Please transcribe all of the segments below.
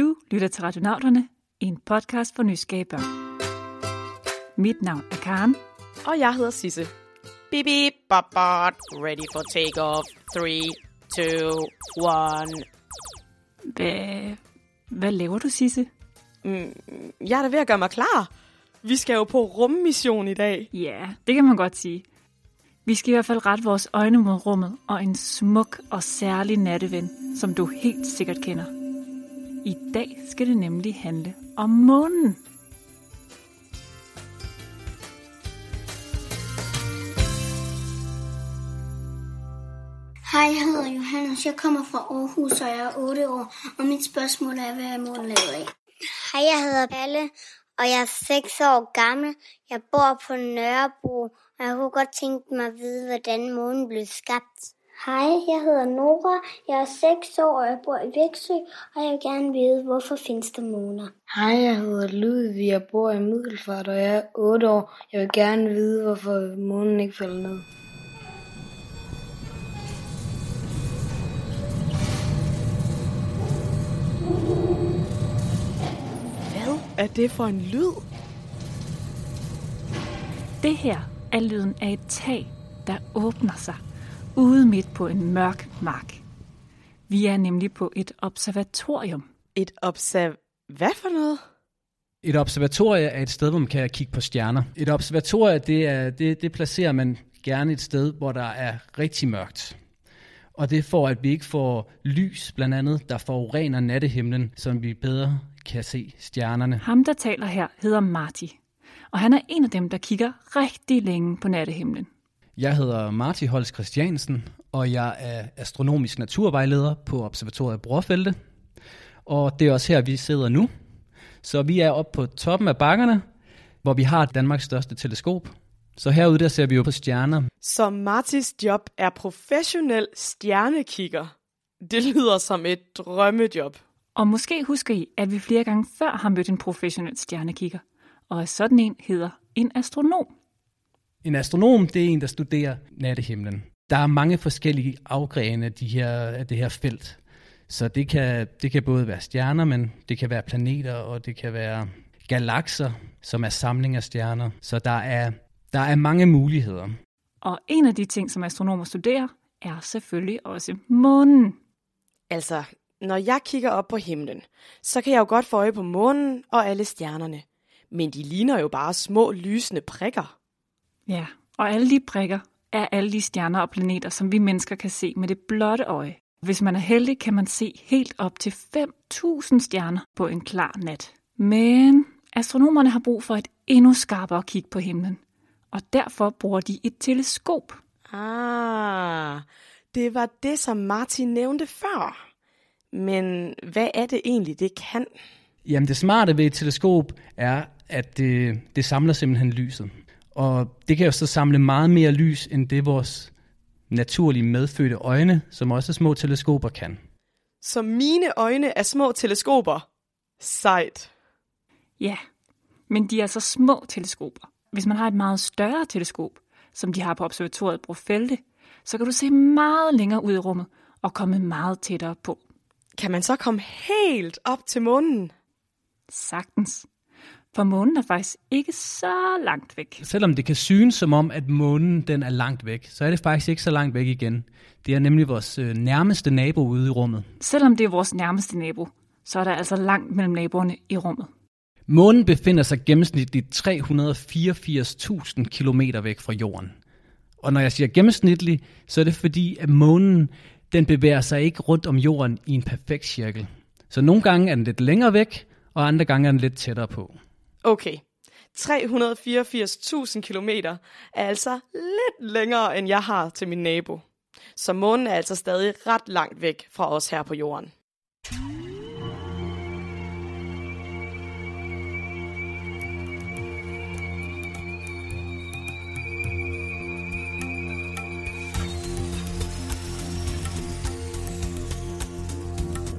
Du lytter til Radionauterne, en podcast for nysgerrige børn. Mit navn er Karen. Og jeg hedder Sisse. Bip, bip, bop, bop. Ready for takeoff. 3, 2, 1. Hvad, hvad laver du, Sisse? Mm, jeg er da ved at gøre mig klar. Vi skal jo på rummission i dag. Ja, det kan man godt sige. Vi skal i hvert fald rette vores øjne mod rummet og en smuk og særlig natteven, som du helt sikkert kender. I dag skal det nemlig handle om månen. Hej, jeg hedder Johannes. Jeg kommer fra Aarhus, og jeg er 8 år. Og mit spørgsmål er, hvad er månen lavet af? Hej, jeg hedder Palle, og jeg er 6 år gammel. Jeg bor på Nørrebro, og jeg kunne godt tænke mig at vide, hvordan månen blev skabt. Hej, jeg hedder Nora. Jeg er 6 år, og jeg bor i Væksø, og jeg vil gerne vide, hvorfor findes der måner? Hej, jeg hedder Ludvig. Jeg bor i Middelfart, og jeg er 8 år. Jeg vil gerne vide, hvorfor månen ikke falder ned. Hvad er det for en lyd? Det her er lyden af et tag, der åbner sig ude midt på en mørk mark. Vi er nemlig på et observatorium. Et observ... Hvad for noget? Et observatorie er et sted, hvor man kan kigge på stjerner. Et observatorie, det, er, det, det placerer man gerne et sted, hvor der er rigtig mørkt. Og det er for, at vi ikke får lys, blandt andet, der forurener nattehimlen, så vi bedre kan se stjernerne. Ham, der taler her, hedder Marty. Og han er en af dem, der kigger rigtig længe på nattehimlen. Jeg hedder Marti Holst Christiansen, og jeg er astronomisk naturvejleder på Observatoriet Brorfelte. Og det er også her, vi sidder nu. Så vi er oppe på toppen af bakkerne, hvor vi har Danmarks største teleskop. Så herude der ser vi jo på stjerner. Så Martis job er professionel stjernekigger. Det lyder som et drømmejob. Og måske husker I, at vi flere gange før har mødt en professionel stjernekigger. Og sådan en hedder en astronom. En astronom, det er en, der studerer nattehimlen. Der er mange forskellige afgrene af, de her, af det her felt. Så det kan, det kan både være stjerner, men det kan være planeter, og det kan være galakser, som er samling af stjerner. Så der er, der er mange muligheder. Og en af de ting, som astronomer studerer, er selvfølgelig også månen. Altså, når jeg kigger op på himlen, så kan jeg jo godt få øje på månen og alle stjernerne. Men de ligner jo bare små lysende prikker. Ja, og alle de prikker er alle de stjerner og planeter, som vi mennesker kan se med det blotte øje. Hvis man er heldig, kan man se helt op til 5.000 stjerner på en klar nat. Men astronomerne har brug for et endnu skarpere kig på himlen, og derfor bruger de et teleskop. Ah, det var det, som Martin nævnte før. Men hvad er det egentlig, det kan? Jamen det smarte ved et teleskop er, at det, det samler simpelthen lyset. Og det kan jo så samle meget mere lys, end det vores naturlige medfødte øjne, som også små teleskoper kan. Så mine øjne er små teleskoper. Sejt. Ja, men de er så små teleskoper. Hvis man har et meget større teleskop, som de har på observatoriet Brofelte, så kan du se meget længere ud i rummet og komme meget tættere på. Kan man så komme helt op til månen? Sagtens. For månen er faktisk ikke så langt væk. Selvom det kan synes som om, at månen den er langt væk, så er det faktisk ikke så langt væk igen. Det er nemlig vores øh, nærmeste nabo ude i rummet. Selvom det er vores nærmeste nabo, så er der altså langt mellem naboerne i rummet. Månen befinder sig gennemsnitligt 384.000 km væk fra jorden. Og når jeg siger gennemsnitligt, så er det fordi, at månen den bevæger sig ikke rundt om jorden i en perfekt cirkel. Så nogle gange er den lidt længere væk, og andre gange er den lidt tættere på. Okay, 384.000 kilometer er altså lidt længere, end jeg har til min nabo. Så månen er altså stadig ret langt væk fra os her på jorden.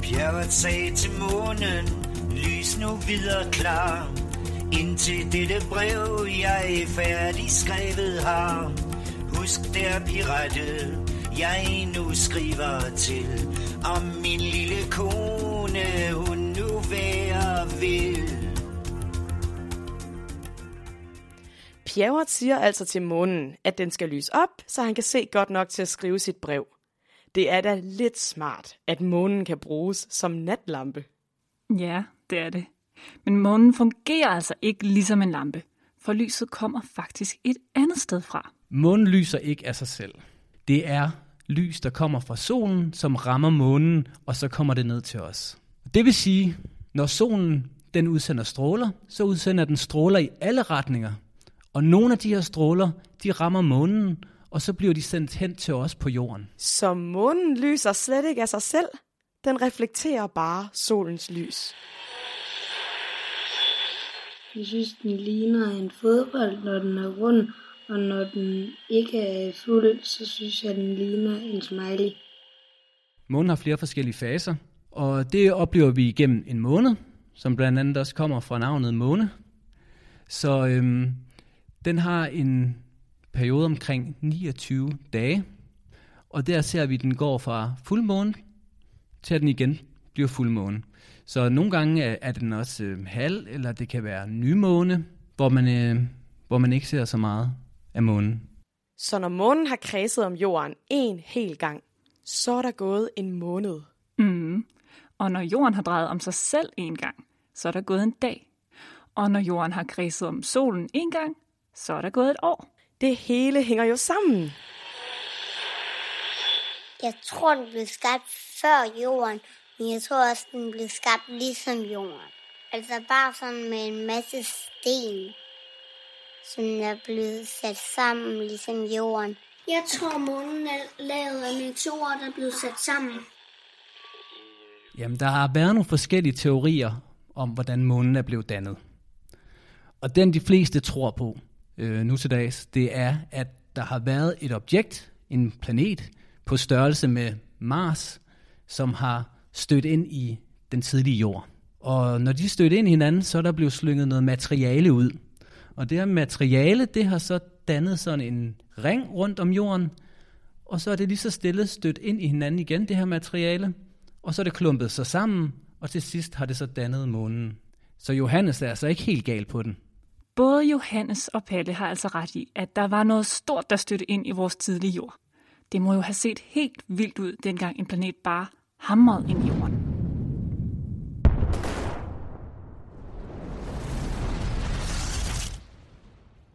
Bjerget sagde til månen, lys nu videre klar. Indtil dette brev, jeg færdig skrevet har Husk der pirate, jeg nu skriver til Om min lille kone, hun nu være vil Pjerret siger altså til månen, at den skal lyse op, så han kan se godt nok til at skrive sit brev. Det er da lidt smart, at månen kan bruges som natlampe. Ja, det er det. Men månen fungerer altså ikke ligesom en lampe, for lyset kommer faktisk et andet sted fra. Månen lyser ikke af sig selv. Det er lys, der kommer fra solen, som rammer månen, og så kommer det ned til os. Det vil sige, når solen den udsender stråler, så udsender den stråler i alle retninger. Og nogle af de her stråler, de rammer månen, og så bliver de sendt hen til os på jorden. Så månen lyser slet ikke af sig selv. Den reflekterer bare solens lys. Jeg synes, den ligner en fodbold, når den er rund, og når den ikke er fuld, så synes jeg, den ligner en smiley. Månen har flere forskellige faser, og det oplever vi igennem en måned, som blandt andet også kommer fra navnet måne. Så øhm, den har en periode omkring 29 dage, og der ser vi, at den går fra fuldmåne til at den igen bliver fuldmåne. Så nogle gange er, er den også øh, halv, eller det kan være nymåne, hvor man, øh, hvor man ikke ser så meget af månen. Så når månen har kredset om jorden en hel gang, så er der gået en måned. Mm. Og når jorden har drejet om sig selv en gang, så er der gået en dag. Og når jorden har kredset om solen en gang, så er der gået et år. Det hele hænger jo sammen. Jeg tror, den blev skabt før jorden, men jeg tror også, den blev skabt ligesom jorden. Altså bare sådan med en masse sten, som er blevet sat sammen ligesom jorden. Jeg tror, månen er lavet af meteorer, der er blevet sat sammen. Jamen, der har været nogle forskellige teorier om, hvordan månen er blevet dannet. Og den de fleste tror på øh, nu til dags, det er, at der har været et objekt, en planet, på størrelse med Mars, som har stødt ind i den tidlige jord. Og når de stødte ind i hinanden, så er der blevet slynget noget materiale ud. Og det her materiale, det har så dannet sådan en ring rundt om jorden, og så er det lige så stille stødt ind i hinanden igen, det her materiale, og så er det klumpet sig sammen, og til sidst har det så dannet månen. Så Johannes er altså ikke helt gal på den. Både Johannes og Palle har altså ret i, at der var noget stort, der stødte ind i vores tidlige jord. Det må jo have set helt vildt ud, dengang en planet bare hamrede ind i jorden.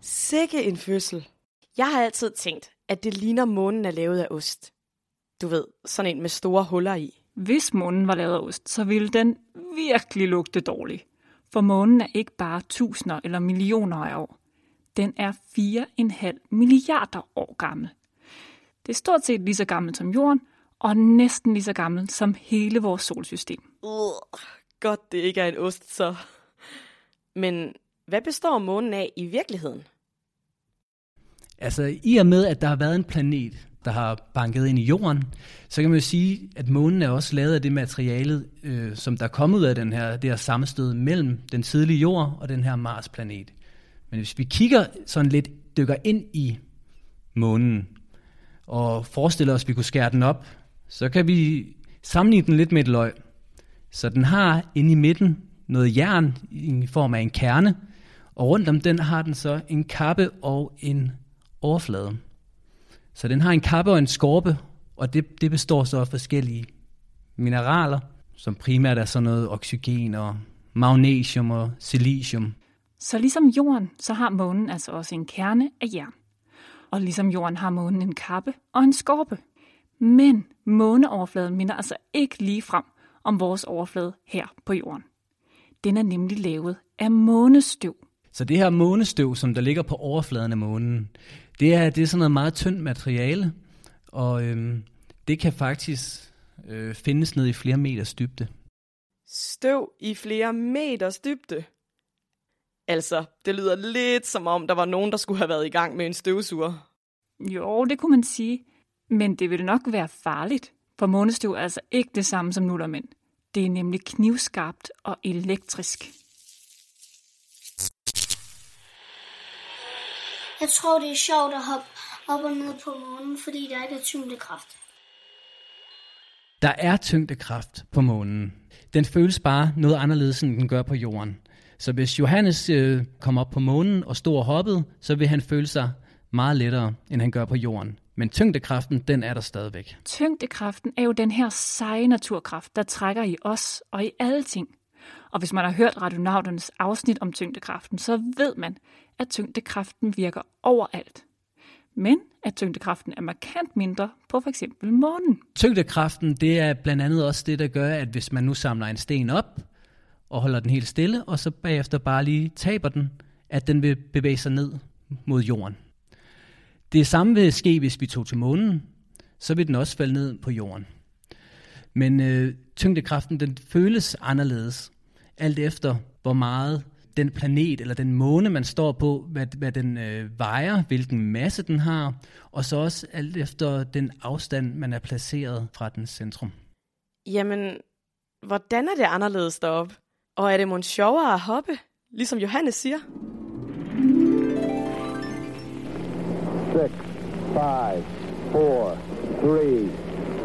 Sikke en fødsel. Jeg har altid tænkt, at det ligner månen er lavet af ost. Du ved, sådan en med store huller i. Hvis månen var lavet af ost, så ville den virkelig lugte dårligt. For månen er ikke bare tusinder eller millioner af år. Den er 4,5 milliarder år gammel. Det er stort set lige så gammelt som jorden, og næsten lige så gammelt som hele vores solsystem. Uh, godt, det ikke er en ost, så. Men hvad består månen af i virkeligheden? Altså, i og med, at der har været en planet, der har banket ind i jorden, så kan man jo sige, at månen er også lavet af det materiale, øh, som der er kommet ud af den her, det her sammenstød mellem den tidlige jord og den her Mars-planet. Men hvis vi kigger sådan lidt, dykker ind i månen, og forestiller os, at vi kunne skære den op, så kan vi sammenligne den lidt med et løg. Så den har inde i midten noget jern i form af en kerne, og rundt om den har den så en kappe og en overflade. Så den har en kappe og en skorpe, og det, det består så af forskellige mineraler, som primært er sådan noget oxygen og magnesium og silicium. Så ligesom jorden, så har månen altså også en kerne af jern. Og ligesom jorden har månen en kappe og en skorpe. Men måneoverfladen minder altså ikke lige frem om vores overflade her på jorden. Den er nemlig lavet af månestøv. Så det her månestøv, som der ligger på overfladen af månen, det er, det er sådan noget meget tyndt materiale, og øhm, det kan faktisk øh, findes ned i flere meters dybde. Støv i flere meters dybde. Altså, det lyder lidt som om, der var nogen, der skulle have været i gang med en støvsuger. Jo, det kunne man sige. Men det ville nok være farligt, for månestøv er altså ikke det samme som nullermænd. Det er nemlig knivskarpt og elektrisk. Jeg tror, det er sjovt at hoppe op og ned på månen, fordi der ikke er tyngdekraft. Der er tyngdekraft på månen. Den føles bare noget anderledes, end den gør på jorden. Så hvis Johannes øh, kom op på månen og stod og hoppede, så vil han føle sig meget lettere, end han gør på jorden. Men tyngdekraften, den er der stadigvæk. Tyngdekraften er jo den her seje naturkraft, der trækker i os og i alle ting. Og hvis man har hørt radionauternes afsnit om tyngdekraften, så ved man, at tyngdekraften virker overalt. Men at tyngdekraften er markant mindre på f.eks. månen. Tyngdekraften, det er blandt andet også det, der gør, at hvis man nu samler en sten op og holder den helt stille, og så bagefter bare lige taber den, at den vil bevæge sig ned mod jorden. Det samme vil ske, hvis vi tog til månen, så vil den også falde ned på jorden. Men øh, tyngdekraften, den føles anderledes, alt efter hvor meget den planet eller den måne, man står på, hvad, hvad den øh, vejer, hvilken masse den har, og så også alt efter den afstand, man er placeret fra dens centrum. Jamen, hvordan er det anderledes deroppe? Og er det måske sjovere at hoppe, ligesom Johannes siger? 6, 5, 4, 3,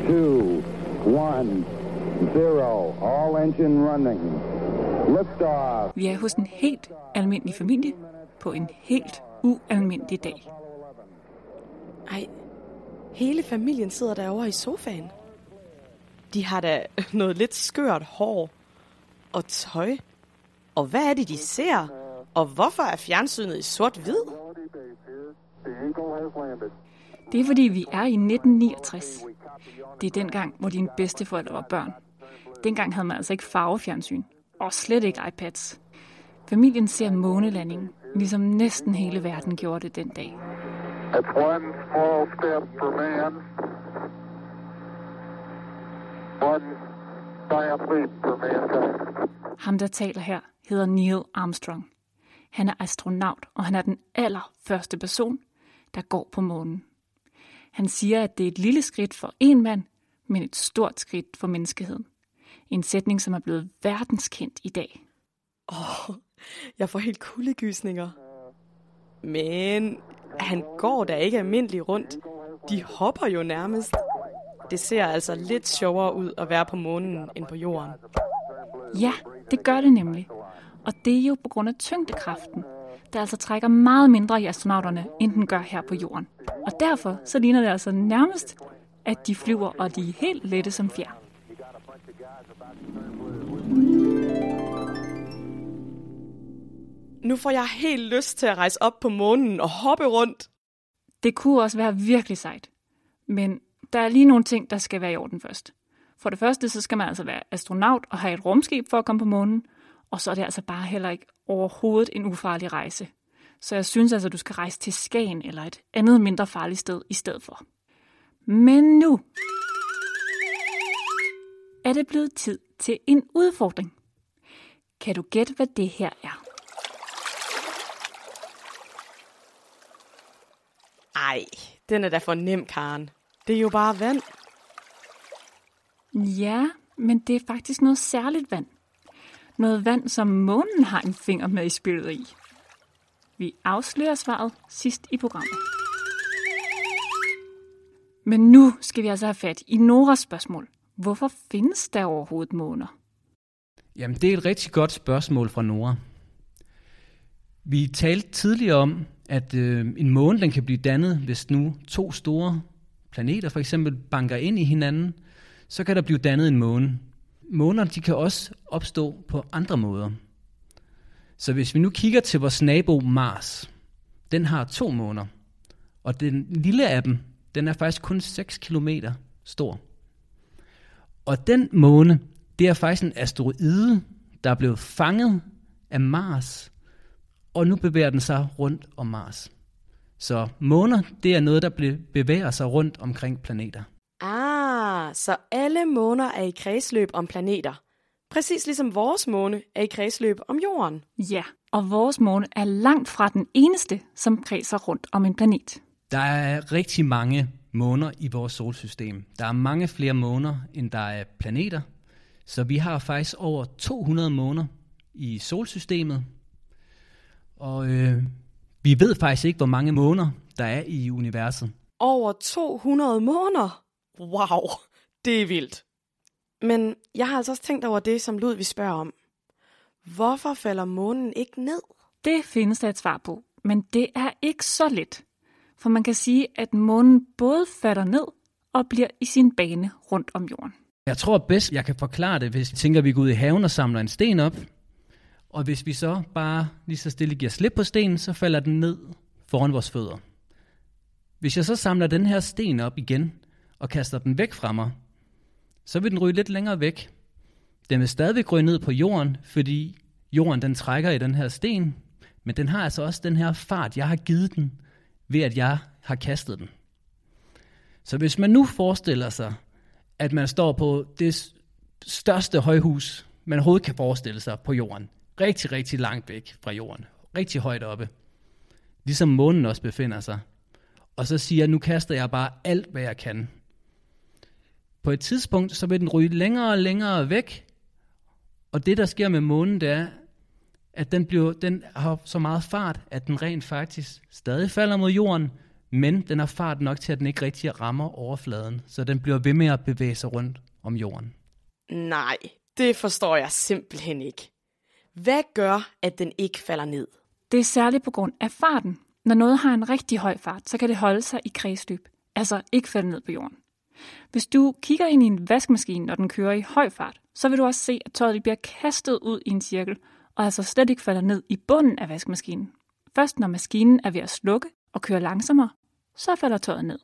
2, 1, 0. All engine running. Liftoff. Vi er hos en helt almindelig familie på en helt ualmindelig dag. Ej, hele familien sidder derovre i sofaen. De har da noget lidt skørt hår og tøj. Og hvad er det, de ser? Og hvorfor er fjernsynet i sort-hvid? Det er fordi, vi er i 1969. Det er dengang, hvor dine bedsteforældre var børn. Dengang havde man altså ikke farvefjernsyn, og slet ikke iPads. Familien ser månelandingen, ligesom næsten hele verden gjorde det den dag. It's one small step for man, one giant leap for mankind. Ham, der taler her, hedder Neil Armstrong. Han er astronaut, og han er den allerførste person, der går på månen. Han siger, at det er et lille skridt for en mand, men et stort skridt for menneskeheden. En sætning, som er blevet verdenskendt i dag. Åh, oh, jeg får helt kuldegysninger. Men han går da ikke almindeligt rundt. De hopper jo nærmest. Det ser altså lidt sjovere ud at være på månen end på jorden. Ja, det gør det nemlig. Og det er jo på grund af tyngdekraften, der altså trækker meget mindre i astronauterne, end den gør her på jorden. Og derfor så ligner det altså nærmest, at de flyver, og de er helt lette som fjer. Nu får jeg helt lyst til at rejse op på månen og hoppe rundt. Det kunne også være virkelig sejt. Men der er lige nogle ting, der skal være i orden først. For det første, så skal man altså være astronaut og have et rumskib for at komme på månen. Og så er det altså bare heller ikke overhovedet en ufarlig rejse. Så jeg synes altså, du skal rejse til Skagen eller et andet mindre farligt sted i stedet for. Men nu er det blevet tid til en udfordring. Kan du gætte, hvad det her er? Ej, den er da for nem, Karen. Det er jo bare vand. Ja, men det er faktisk noget særligt vand. Noget vand, som månen har en finger med i spillet i. Vi afslører svaret sidst i programmet. Men nu skal vi altså have fat i Noras spørgsmål. Hvorfor findes der overhovedet måner? Jamen, det er et rigtig godt spørgsmål fra Nora. Vi talte tidligere om, at øh, en måne den kan blive dannet, hvis nu to store planeter for eksempel banker ind i hinanden, så kan der blive dannet en måne. Måner de kan også opstå på andre måder. Så hvis vi nu kigger til vores nabo Mars, den har to måner, og den lille af dem, den er faktisk kun 6 km stor. Og den måne, det er faktisk en asteroide, der er blevet fanget af Mars, og nu bevæger den sig rundt om Mars. Så måner, det er noget, der bevæger sig rundt omkring planeter. Så alle måner er i kredsløb om planeter. Præcis ligesom vores måne er i kredsløb om jorden. Ja, og vores måne er langt fra den eneste, som kredser rundt om en planet. Der er rigtig mange måner i vores solsystem. Der er mange flere måner, end der er planeter. Så vi har faktisk over 200 måner i solsystemet. Og øh, vi ved faktisk ikke, hvor mange måner der er i universet. Over 200 måneder? Wow, det er vildt. Men jeg har altså også tænkt over det, som Ludvig spørger om. Hvorfor falder månen ikke ned? Det findes der et svar på, men det er ikke så let. For man kan sige, at månen både falder ned og bliver i sin bane rundt om jorden. Jeg tror bedst, jeg kan forklare det, hvis vi tænker, at vi går ud i haven og samler en sten op. Og hvis vi så bare lige så stille giver slip på stenen, så falder den ned foran vores fødder. Hvis jeg så samler den her sten op igen og kaster den væk fra mig, så vil den ryge lidt længere væk. Den vil stadigvæk ryge ned på jorden, fordi jorden den trækker i den her sten, men den har altså også den her fart, jeg har givet den, ved at jeg har kastet den. Så hvis man nu forestiller sig, at man står på det største højhus, man overhovedet kan forestille sig på jorden, rigtig, rigtig langt væk fra jorden, rigtig højt oppe, ligesom månen også befinder sig, og så siger jeg, nu kaster jeg bare alt, hvad jeg kan. På et tidspunkt, så vil den ryge længere og længere væk, og det, der sker med månen, det er, at den, bliver, den har så meget fart, at den rent faktisk stadig falder mod jorden, men den har fart nok til, at den ikke rigtig rammer overfladen, så den bliver ved med at bevæge sig rundt om jorden. Nej, det forstår jeg simpelthen ikke. Hvad gør, at den ikke falder ned? Det er særligt på grund af farten. Når noget har en rigtig høj fart, så kan det holde sig i kredsløb, altså ikke falde ned på jorden. Hvis du kigger ind i en vaskemaskine, når den kører i høj fart, så vil du også se, at tøjet bliver kastet ud i en cirkel, og altså slet ikke falder ned i bunden af vaskemaskinen. Først når maskinen er ved at slukke og køre langsommere, så falder tøjet ned.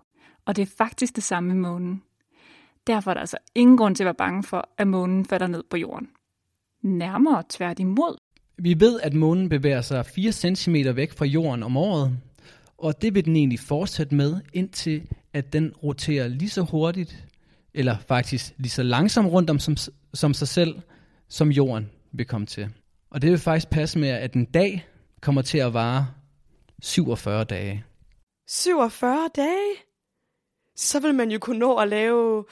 Og det er faktisk det samme med månen. Derfor er der altså ingen grund til at være bange for, at månen falder ned på jorden. Nærmere tværtimod. Vi ved, at månen bevæger sig 4 cm væk fra jorden om året, og det vil den egentlig fortsætte med, indtil at den roterer lige så hurtigt, eller faktisk lige så langsomt rundt om som, som sig selv, som jorden vil komme til. Og det vil faktisk passe med, at en dag kommer til at vare 47 dage. 47 dage? Så vil man jo kunne nå at lave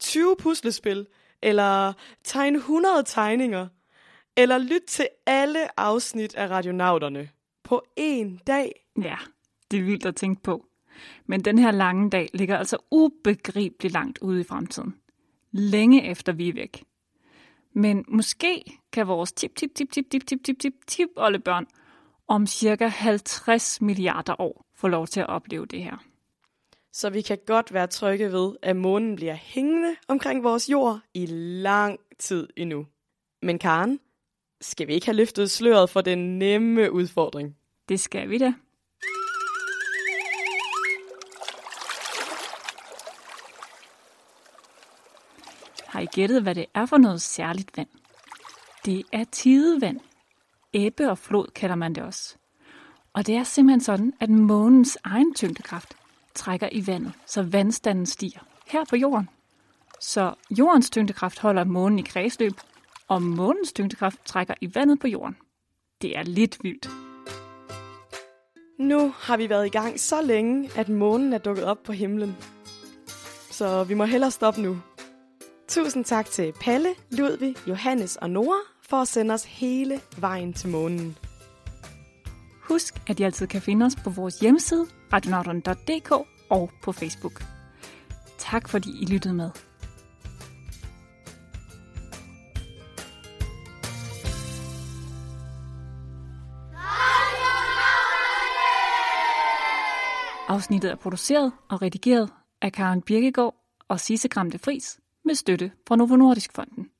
20 puslespil, eller tegne 100 tegninger, eller lytte til alle afsnit af Radionauterne på én dag. Ja, det er vildt at tænke på. Men den her lange dag ligger altså ubegribeligt langt ude i fremtiden. Længe efter vi er væk. Men måske kan vores tip tip tip tip tip tip tip tip tip oldebørn om cirka 50 milliarder år få lov til at opleve det her. Så vi kan godt være trygge ved, at månen bliver hængende omkring vores jord i lang tid endnu. Men Karen, skal vi ikke have løftet sløret for den nemme udfordring? Det skal vi da. Har I gættet, hvad det er for noget særligt vand? Det er tidevand. Ebbe og flod kalder man det også. Og det er simpelthen sådan, at månens egen tyngdekraft trækker i vandet, så vandstanden stiger her på jorden. Så jordens tyngdekraft holder månen i kredsløb, og månens tyngdekraft trækker i vandet på jorden. Det er lidt vildt. Nu har vi været i gang så længe, at månen er dukket op på himlen. Så vi må hellere stoppe nu. Tusind tak til Palle, Ludvig, Johannes og Nora for at sende os hele vejen til månen. Husk, at I altid kan finde os på vores hjemmeside, radionauten.dk og på Facebook. Tak fordi I lyttede med. Afsnittet er produceret og redigeret af Karen Birkegaard og Sisse Gramte Fris med støtte fra Novo Nordisk Fonden.